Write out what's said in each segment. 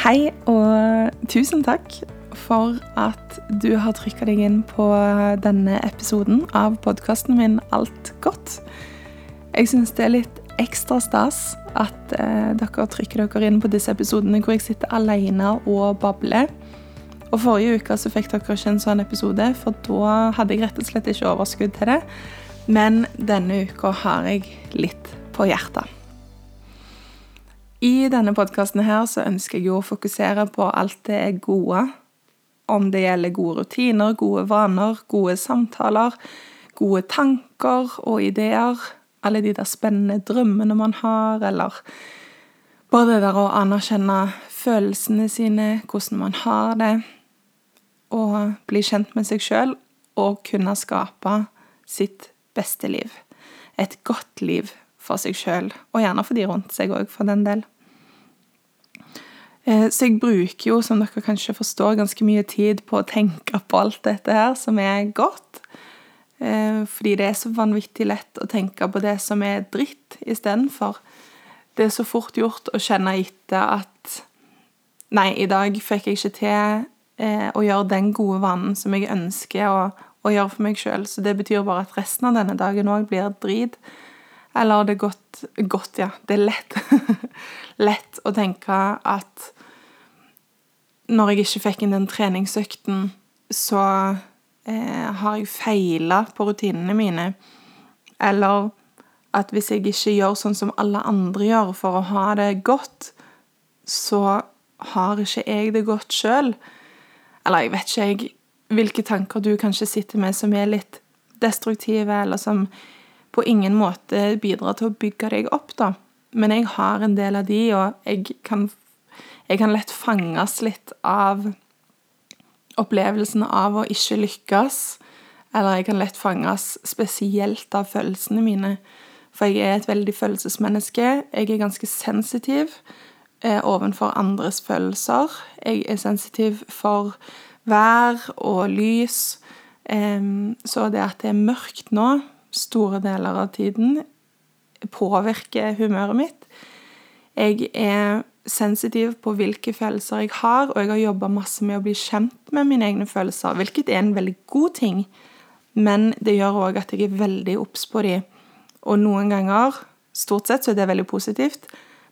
Hei og tusen takk for at du har trykka deg inn på denne episoden av podkasten min Alt godt. Jeg syns det er litt ekstra stas at eh, dere trykker dere inn på disse episodene hvor jeg sitter alene og babler. Og Forrige uke så fikk dere ikke en sånn episode, for da hadde jeg rett og slett ikke overskudd til det. Men denne uka har jeg litt på hjertet. I denne podkasten her så ønsker jeg å fokusere på alt det er gode. Om det gjelder gode rutiner, gode vaner, gode samtaler, gode tanker og ideer. Alle de der spennende drømmene man har, eller bare det der å anerkjenne følelsene sine, hvordan man har det. Og bli kjent med seg sjøl og kunne skape sitt beste liv. Et godt liv for seg sjøl, og gjerne for de rundt seg òg, for den del. Eh, så jeg bruker jo, som dere kanskje forstår, ganske mye tid på å tenke på alt dette her som er godt. Eh, fordi det er så vanvittig lett å tenke på det som er dritt, istedenfor. Det er så fort gjort å kjenne etter at Nei, i dag fikk jeg ikke til eh, å gjøre den gode vanen som jeg ønsker å, å gjøre for meg sjøl, så det betyr bare at resten av denne dagen òg blir drit. Eller det er godt Godt, ja. Det er lett. lett å tenke at når jeg ikke fikk inn den treningsøkten, så eh, har jeg feila på rutinene mine. Eller at hvis jeg ikke gjør sånn som alle andre gjør for å ha det godt, så har ikke jeg det godt sjøl. Eller jeg vet ikke jeg, hvilke tanker du kanskje sitter med som er litt destruktive, eller som på ingen måte bidrar til å bygge deg opp, da. Men jeg har en del av de, og jeg kan, jeg kan lett fanges litt av opplevelsen av å ikke lykkes. Eller jeg kan lett fanges spesielt av følelsene mine. For jeg er et veldig følelsesmenneske. Jeg er ganske sensitiv eh, overfor andres følelser. Jeg er sensitiv for vær og lys. Eh, så det at det er mørkt nå, store deler av tiden påvirker humøret mitt. Jeg er sensitiv på hvilke følelser jeg har, og jeg har jobba masse med å bli kjent med mine egne følelser, hvilket er en veldig god ting, men det gjør òg at jeg er veldig obs på dem. Og noen ganger, stort sett, så er det veldig positivt,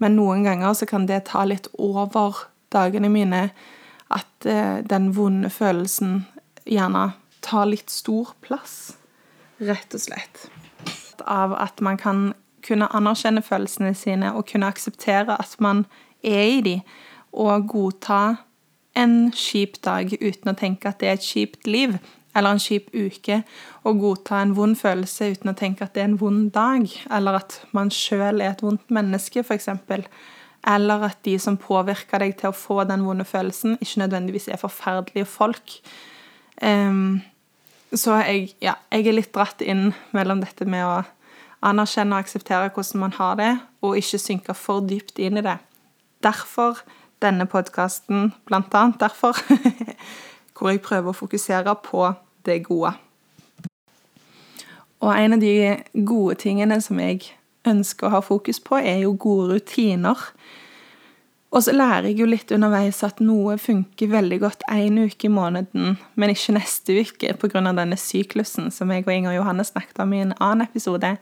men noen ganger så kan det ta litt over dagene mine. At eh, den vonde følelsen gjerne tar litt stor plass rett og slett. Av at man kan kunne anerkjenne følelsene sine og kunne akseptere at man er i de, og godta en kjip dag uten å tenke at det er et kjipt liv eller en kjip uke, og godta en vond følelse uten å tenke at det er en vond dag, eller at man sjøl er et vondt menneske, f.eks. Eller at de som påvirker deg til å få den vonde følelsen, ikke nødvendigvis er forferdelige folk. Um, så jeg, ja, jeg er litt dratt inn mellom dette med å anerkjenne og akseptere hvordan man har det, og ikke synke for dypt inn i det. Derfor denne podkasten, blant annet derfor, hvor jeg prøver å fokusere på det gode. Og en av de gode tingene som jeg ønsker å ha fokus på, er jo gode rutiner. Og så lærer jeg jo litt underveis at noe funker veldig godt én uke i måneden, men ikke neste uke pga. denne syklusen som jeg og Inger Johanne snakket om i en annen episode.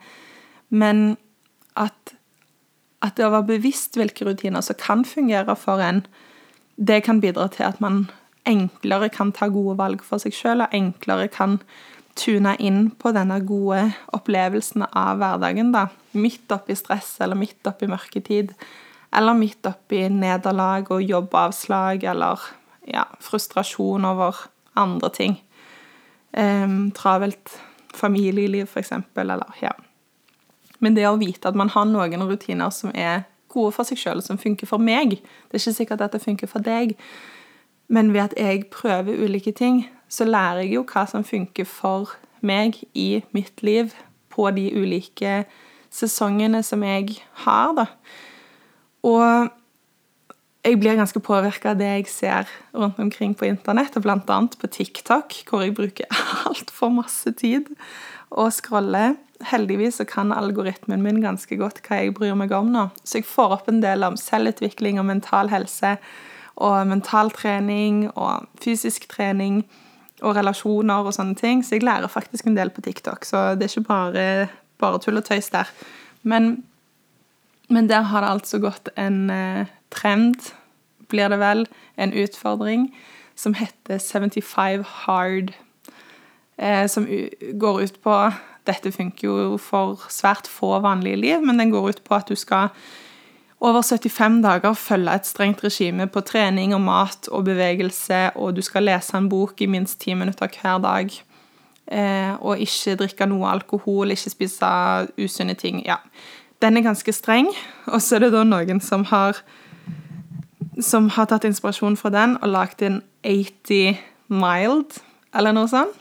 Men at, at det å være bevisst hvilke rutiner som kan fungere for en, det kan bidra til at man enklere kan ta gode valg for seg sjøl, og enklere kan tune inn på denne gode opplevelsen av hverdagen, da. Midt oppi stress eller midt oppi mørketid eller midt oppi nederlag og jobbavslag eller ja, frustrasjon over andre ting. Um, travelt familieliv, eksempel, eller ja. Men det å vite at man har noen rutiner som er gode for seg sjøl, som funker for meg Det er ikke sikkert at det funker for deg, men ved at jeg prøver ulike ting, så lærer jeg jo hva som funker for meg i mitt liv på de ulike sesongene som jeg har, da. Og jeg blir ganske påvirka av det jeg ser rundt omkring på internett, og annet på TikTok, hvor jeg bruker altfor masse tid og scroller. Heldigvis så kan algoritmen min ganske godt hva jeg bryr meg om nå, så jeg får opp en del om selvutvikling og mental helse og mentaltrening og fysisk trening og relasjoner og sånne ting. Så jeg lærer faktisk en del på TikTok, så det er ikke bare, bare tull og tøys der. Men, men, der har det altså gått en eh, trend, blir det vel, en utfordring, som heter 75 Hard. Eh, som går ut på Dette funker jo for svært få vanlige liv, men den går ut på at du skal over 75 dager følge et strengt regime på trening og mat og bevegelse, og du skal lese en bok i minst ti minutter hver dag. Eh, og ikke drikke noe alkohol, ikke spise usunne ting. Ja. Den er ganske streng. Og så er det da noen som har som har tatt inspirasjon fra den og lagd en 80 mild, eller noe sånt.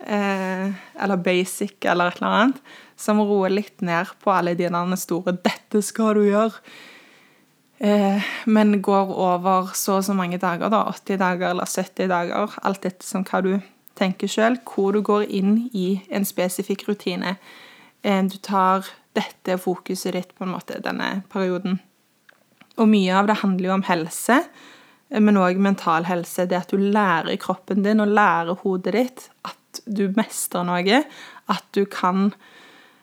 Eh, eller basic, eller et eller annet. Som roer litt ned på alle de store 'dette skal du gjøre'. Eh, men går over så og så mange dager, da, 80 dager eller 70 dager, alt etter som hva du tenker sjøl, hvor du går inn i en spesifikk rutine. Eh, du tar dette er fokuset ditt på en måte denne perioden. Og mye av det handler jo om helse, men òg mental helse. Det at du lærer kroppen din og lærer hodet ditt at du mestrer noe. At du kan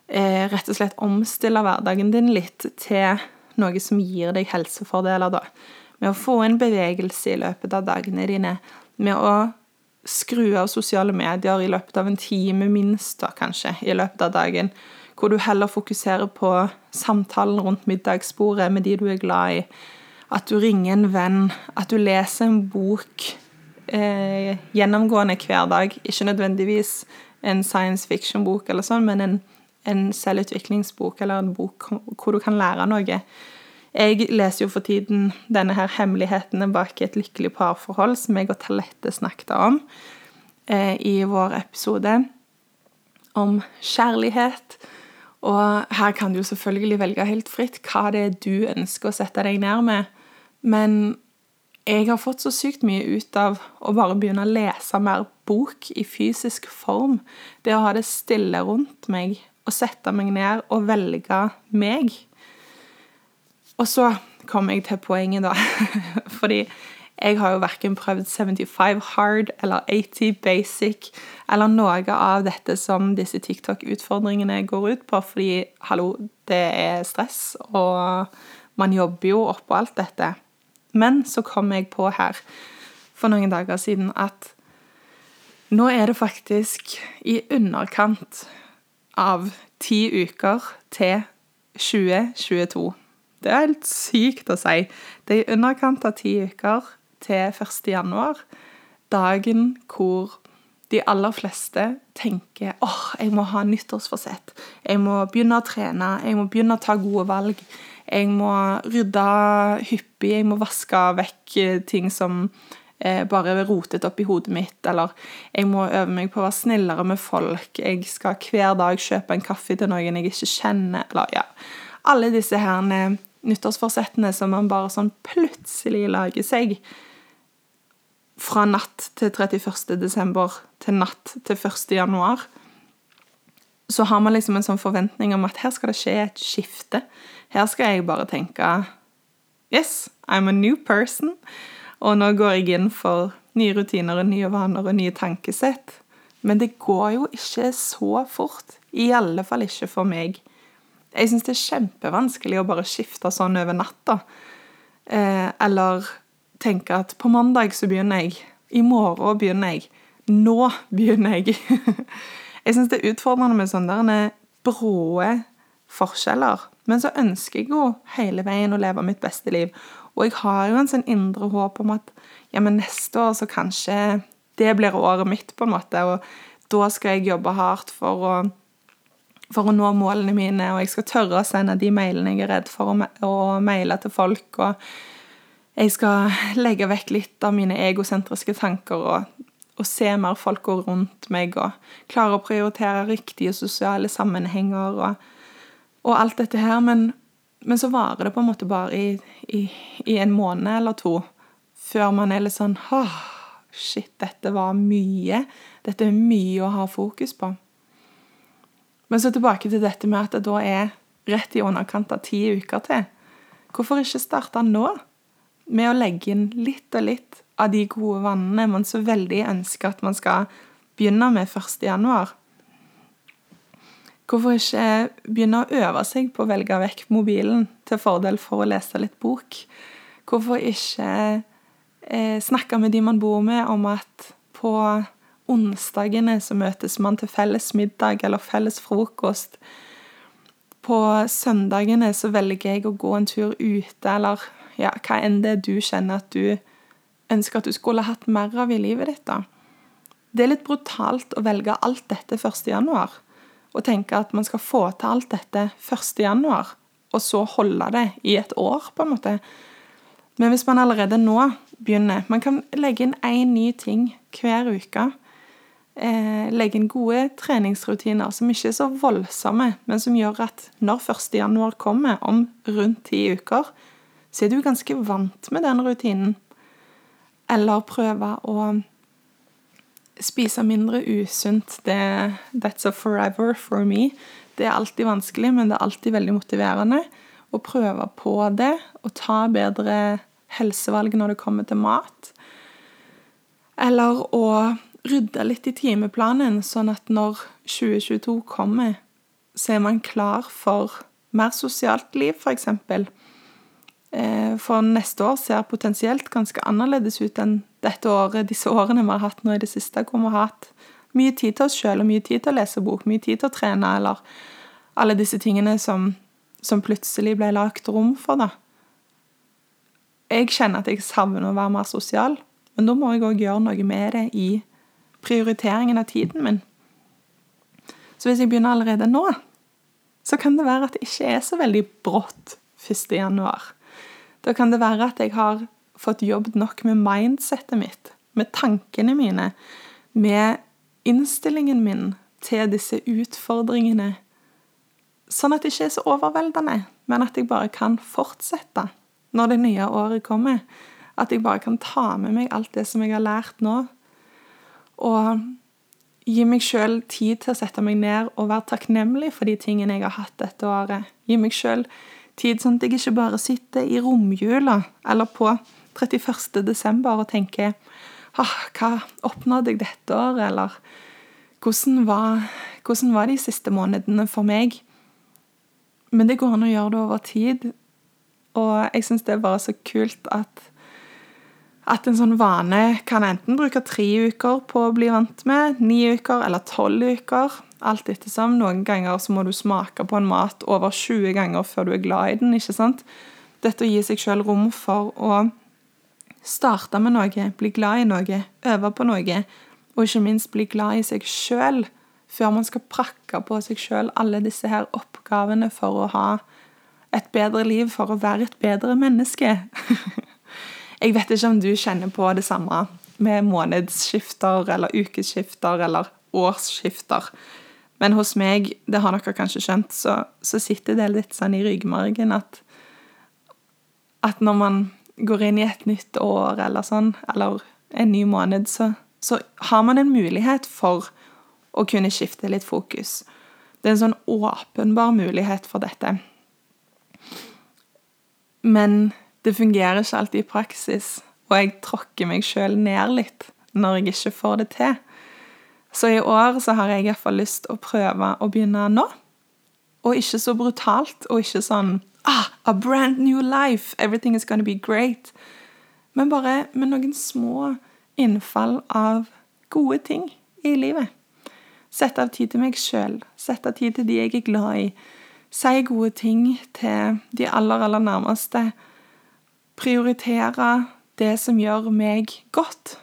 eh, rett og slett omstille hverdagen din litt til noe som gir deg helsefordeler, da. Med å få inn bevegelse i løpet av dagene dine. Med å skru av sosiale medier i løpet av en time minst, da, kanskje, i løpet av dagen. Hvor du heller fokuserer på samtalen rundt middagsbordet med de du er glad i. At du ringer en venn. At du leser en bok eh, gjennomgående hver dag. Ikke nødvendigvis en science fiction-bok eller sånn, men en en selvutviklingsbok eller en bok hvor du kan lære noe. Jeg leser jo for tiden denne her 'Hemmelighetene bak et lykkelig parforhold', som jeg og Talette snakket om eh, i vår episode om kjærlighet. Og her kan du jo selvfølgelig velge helt fritt hva det er du ønsker å sette deg ned med. Men jeg har fått så sykt mye ut av å bare begynne å lese mer bok i fysisk form. Det å ha det stille rundt meg og sette meg ned og velge meg. Og så kom jeg til poenget, da. Fordi jeg har jo verken prøvd 75 hard eller 80 basic eller noe av dette som disse TikTok-utfordringene går ut på, fordi hallo, det er stress, og man jobber jo oppå alt dette. Men så kom jeg på her for noen dager siden at nå er det faktisk i underkant av ti uker til 2022. Det er helt sykt å si. Det er i underkant av ti uker til 1. januar. Dagen hvor de aller fleste tenker åh, oh, jeg må ha nyttårsforsett. Jeg må begynne å trene, jeg må begynne å ta gode valg. Jeg må rydde hyppig, jeg må vaske vekk ting som eh, bare rotet opp i hodet mitt, eller jeg må øve meg på å være snillere med folk, jeg skal hver dag kjøpe en kaffe til noen jeg ikke kjenner, eller ja Alle disse her eh, nyttårsforsettene som man bare sånn plutselig lager seg. Fra natt til 31. desember til natt til 1. januar. Så har man liksom en sånn forventning om at her skal det skje et skifte. Her skal jeg bare tenke Yes, I'm a new person. Og nå går jeg inn for nye rutiner og nye vaner og nye tankesett. Men det går jo ikke så fort. I alle fall ikke for meg. Jeg syns det er kjempevanskelig å bare skifte sånn over natta. Eh, eller tenke at på mandag så begynner jeg. I morgen begynner jeg. Nå begynner jeg. jeg syns det er utfordrende med sånne bråe forskjeller. Men så ønsker jeg jo hele veien å leve mitt beste liv. Og jeg har jo en sånn indre håp om at ja, men neste år så kanskje det blir året mitt, på en måte. Og da skal jeg jobbe hardt for å, for å nå målene mine, og jeg skal tørre å sende de mailene jeg er redd for å, maile til folk. og jeg skal legge vekk litt av mine egosentriske tanker og, og se mer folk gå rundt meg og klare å prioritere riktige sosiale sammenhenger og, og alt dette her. Men men så varer det på en måte bare i, i, i en måned eller to før man er litt sånn Åh, shit, dette var mye. Dette er mye å ha fokus på. Men så tilbake til dette med at det da er rett i underkant av ti uker til. Hvorfor ikke starte nå? med å legge inn litt og litt av de gode vannene man så veldig ønsker at man skal begynne med 1. januar. Hvorfor ikke begynne å øve seg på å velge vekk mobilen til fordel for å lese litt bok? Hvorfor ikke eh, snakke med de man bor med, om at på onsdagene så møtes man til felles middag eller felles frokost. På søndagene så velger jeg å gå en tur ute, eller ja, hva enn det du kjenner at du ønsker at du skulle hatt mer av i livet ditt, da. Det er litt brutalt å velge alt dette 1. januar, og tenke at man skal få til alt dette 1. januar, og så holde det i et år, på en måte. Men hvis man allerede nå begynner Man kan legge inn én ny ting hver uke. Eh, legge inn gode treningsrutiner som ikke er så voldsomme, men som gjør at når 1. januar kommer, om rundt ti uker, så er du ganske vant med den rutinen. Eller prøve å spise mindre usunt. Det, that's a forever for me. Det er alltid vanskelig, men det er alltid veldig motiverende å prøve på det og ta bedre helsevalg når det kommer til mat. Eller å rydde litt i timeplanen, sånn at når 2022 kommer, så er man klar for mer sosialt liv, f.eks. For, for neste år ser potensielt ganske annerledes ut enn dette året, disse årene vi har hatt nå i det siste, hvor vi har hatt mye tid til oss sjøl og mye tid til å lese bok, mye tid til å trene, eller alle disse tingene som, som plutselig ble lagt rom for, da. Jeg kjenner at jeg savner å være mer sosial, men da må jeg òg gjøre noe med det i prioriteringen av tiden min. Så hvis jeg begynner allerede nå, så kan det være at det ikke er så veldig brått 1. januar. Da kan det være at jeg har fått jobbet nok med mindsettet mitt, med tankene mine, med innstillingen min til disse utfordringene, sånn at det ikke er så overveldende, men at jeg bare kan fortsette når det nye året kommer. At jeg bare kan ta med meg alt det som jeg har lært nå, og gi meg sjøl tid til å sette meg ned og være takknemlig for de tingene jeg har hatt dette året. Gi meg sjøl tid, sånn at jeg ikke bare sitter i romjula eller på 31. desember og tenker ah, hva oppnådde jeg dette året, eller hvordan var, hvordan var de siste månedene for meg? Men det går an å gjøre det over tid, og jeg syns det er bare så kult at at en sånn vane kan enten bruke tre uker på å bli vant med, ni uker eller tolv uker. Alt ettersom. Noen ganger så må du smake på en mat over 20 ganger før du er glad i den. ikke sant? Dette å gi seg sjøl rom for å starte med noe, bli glad i noe, øve på noe, og ikke minst bli glad i seg sjøl før man skal prakke på seg sjøl alle disse her oppgavene for å ha et bedre liv, for å være et bedre menneske. Jeg vet ikke om du kjenner på det samme med månedsskifter eller ukeskifter eller årsskifter. Men hos meg, det har dere kanskje skjønt, så, så sitter det litt sånn i ryggmargen at, at når man går inn i et nytt år eller sånn, eller en ny måned, så, så har man en mulighet for å kunne skifte litt fokus. Det er en sånn åpenbar mulighet for dette. Men det fungerer ikke alltid i praksis, og jeg tråkker meg sjøl ned litt når jeg ikke får det til. Så i år så har jeg iallfall lyst å prøve å begynne nå. Og ikke så brutalt, og ikke sånn ah, A brand new life! Everything is gonna be great. Men bare med noen små innfall av gode ting i livet. Sette av tid til meg sjøl. Sette av tid til de jeg er glad i. Si gode ting til de aller, aller nærmeste. Prioritere det som gjør meg godt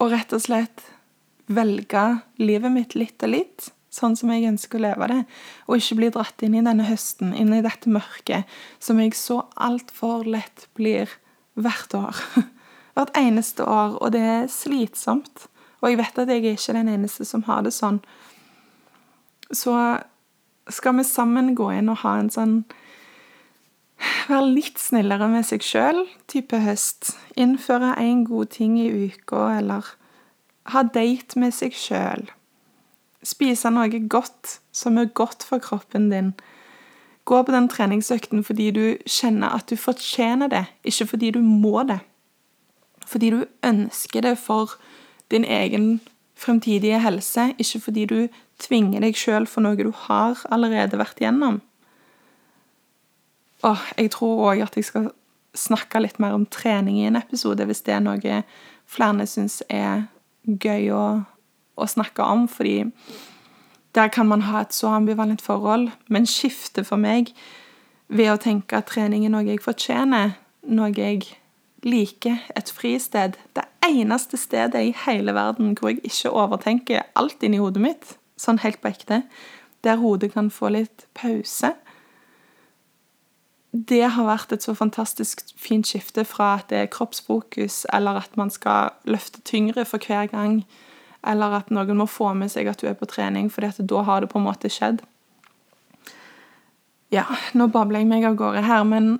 og rett og slett velge livet mitt litt og litt, sånn som jeg ønsker å leve det, og ikke bli dratt inn i denne høsten, inn i dette mørket, som jeg så altfor lett blir hvert år. Hvert eneste år, og det er slitsomt. Og jeg vet at jeg er ikke den eneste som har det sånn. Så skal vi sammen gå inn og ha en sånn Være litt snillere med seg sjøl type høst. Innføre én god ting i uka, eller ha date med seg sjøl. Spise noe godt som er godt for kroppen din. Gå på den treningsøkten fordi du kjenner at du fortjener det, ikke fordi du må det. Fordi du ønsker det for din egen fremtidige helse, ikke fordi du tvinger deg sjøl for noe du har allerede vært gjennom. Åh, jeg tror òg at jeg skal snakke litt mer om trening i en episode, hvis det er noe flere syns er gøy å, å snakke om, fordi der kan man ha et så ambivalent forhold, men skifte for meg ved å tenke at trening er noe jeg fortjener, noe jeg liker, et fristed. Det eneste stedet i hele verden hvor jeg ikke overtenker alt inni hodet mitt, sånn helt på ekte, der hodet kan få litt pause. Det har vært et så fantastisk fint skifte fra at det er kroppsfokus, eller at man skal løfte tyngre for hver gang eller at noen må få med seg at du er på trening, for da har det på en måte skjedd. Ja, nå babler jeg meg av gårde her, men,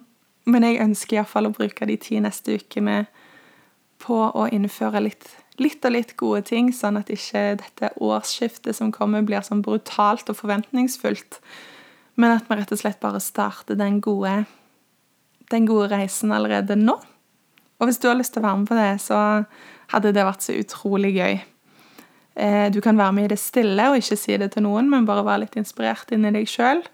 men jeg ønsker iallfall å bruke de ti neste ukene på å innføre litt, litt og litt gode ting, sånn at ikke dette årsskiftet som kommer, blir sånn brutalt og forventningsfullt, men at vi rett og slett bare starter den gode, den gode reisen allerede nå. Og hvis du har lyst til å være med på det, så hadde det vært så utrolig gøy. Eh, du kan være med i det stille og ikke si det til noen, men bare være litt inspirert inni deg sjøl.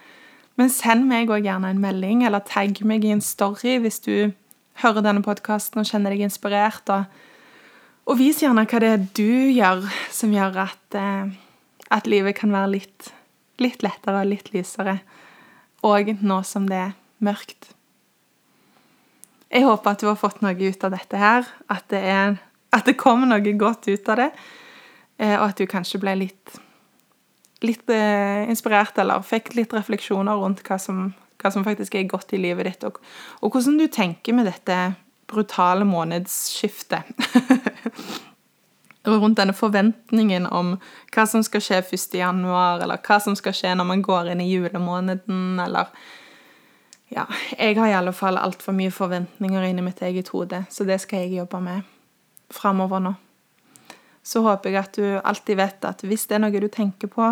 Men send meg òg gjerne en melding, eller tagg meg i en story hvis du hører denne podkasten og kjenner deg inspirert. Og, og, vis gjerne hva det er du gjør som gjør at, eh, at livet kan være litt, litt lettere og litt lysere. Og nå som det er mørkt. Jeg håper at du har fått noe ut av dette her. At det, er, at det kommer noe godt ut av det. Eh, og at du kanskje ble litt, litt eh, inspirert, eller fikk litt refleksjoner rundt hva som, hva som faktisk er godt i livet ditt, og, og hvordan du tenker med dette brutale månedsskiftet. rundt denne forventningen om hva som skal skje 1. januar, eller hva som skal skje når man går inn i julemåneden, eller Ja, jeg har i alle fall altfor mye forventninger inni mitt eget hode, så det skal jeg jobbe med framover nå så håper jeg at du alltid vet at hvis det er noe du tenker på,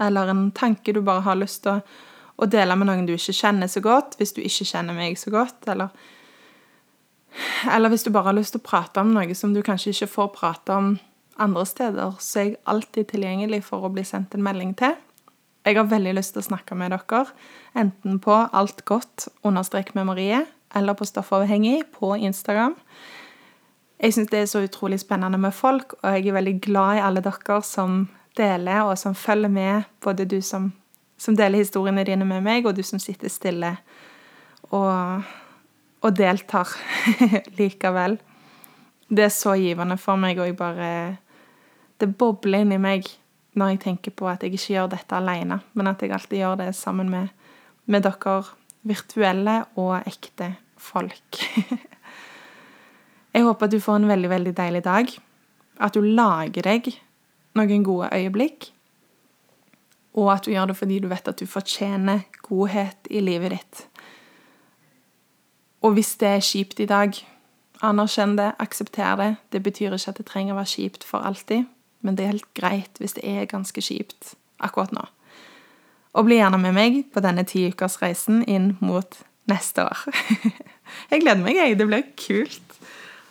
eller en tanke du bare har lyst til å, å dele med noen du ikke kjenner så godt, hvis du ikke kjenner meg så godt, eller eller hvis du bare har lyst til å prate om noe som du kanskje ikke får prate om andre steder, så er jeg alltid tilgjengelig for å bli sendt en melding til. Jeg har veldig lyst til å snakke med dere, enten på Alt godt understrek med Marie eller på Stoffavhengig på Instagram. Jeg syns det er så utrolig spennende med folk, og jeg er veldig glad i alle dere som deler, og som følger med. Både du som, som deler historiene dine med meg, og du som sitter stille og, og deltar likevel. Det er så givende for meg, og jeg bare Det bobler inni meg når jeg tenker på at jeg ikke gjør dette alene, men at jeg alltid gjør det sammen med, med dere virtuelle og ekte folk. Jeg håper at du får en veldig, veldig deilig dag. At du lager deg noen gode øyeblikk. Og at du gjør det fordi du vet at du fortjener godhet i livet ditt. Og hvis det er kjipt i dag, anerkjenn det, aksepter det. Det betyr ikke at det trenger å være kjipt for alltid, men det er helt greit hvis det er ganske kjipt akkurat nå. Og bli gjerne med meg på denne tiukersreisen inn mot neste år. jeg gleder meg, jeg. Det blir kult.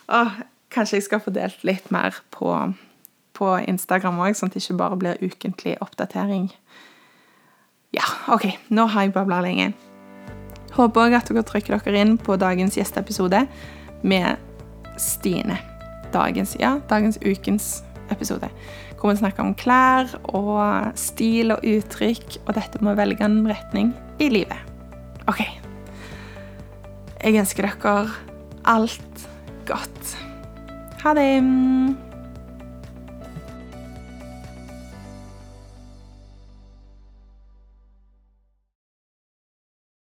Og kanskje jeg skal få delt litt mer på, på Instagram òg, sånn at det ikke bare blir ukentlig oppdatering. Ja, OK, nå har jeg babla lenge. Håper òg at dere trykker dere inn på dagens gjesteepisode med Stine. Dagens, ja, dagens ukens episode. Hvor vi snakker om klær og stil og uttrykk, og dette med å velge en retning i livet. OK. Jeg ønsker dere alt godt. Ha det!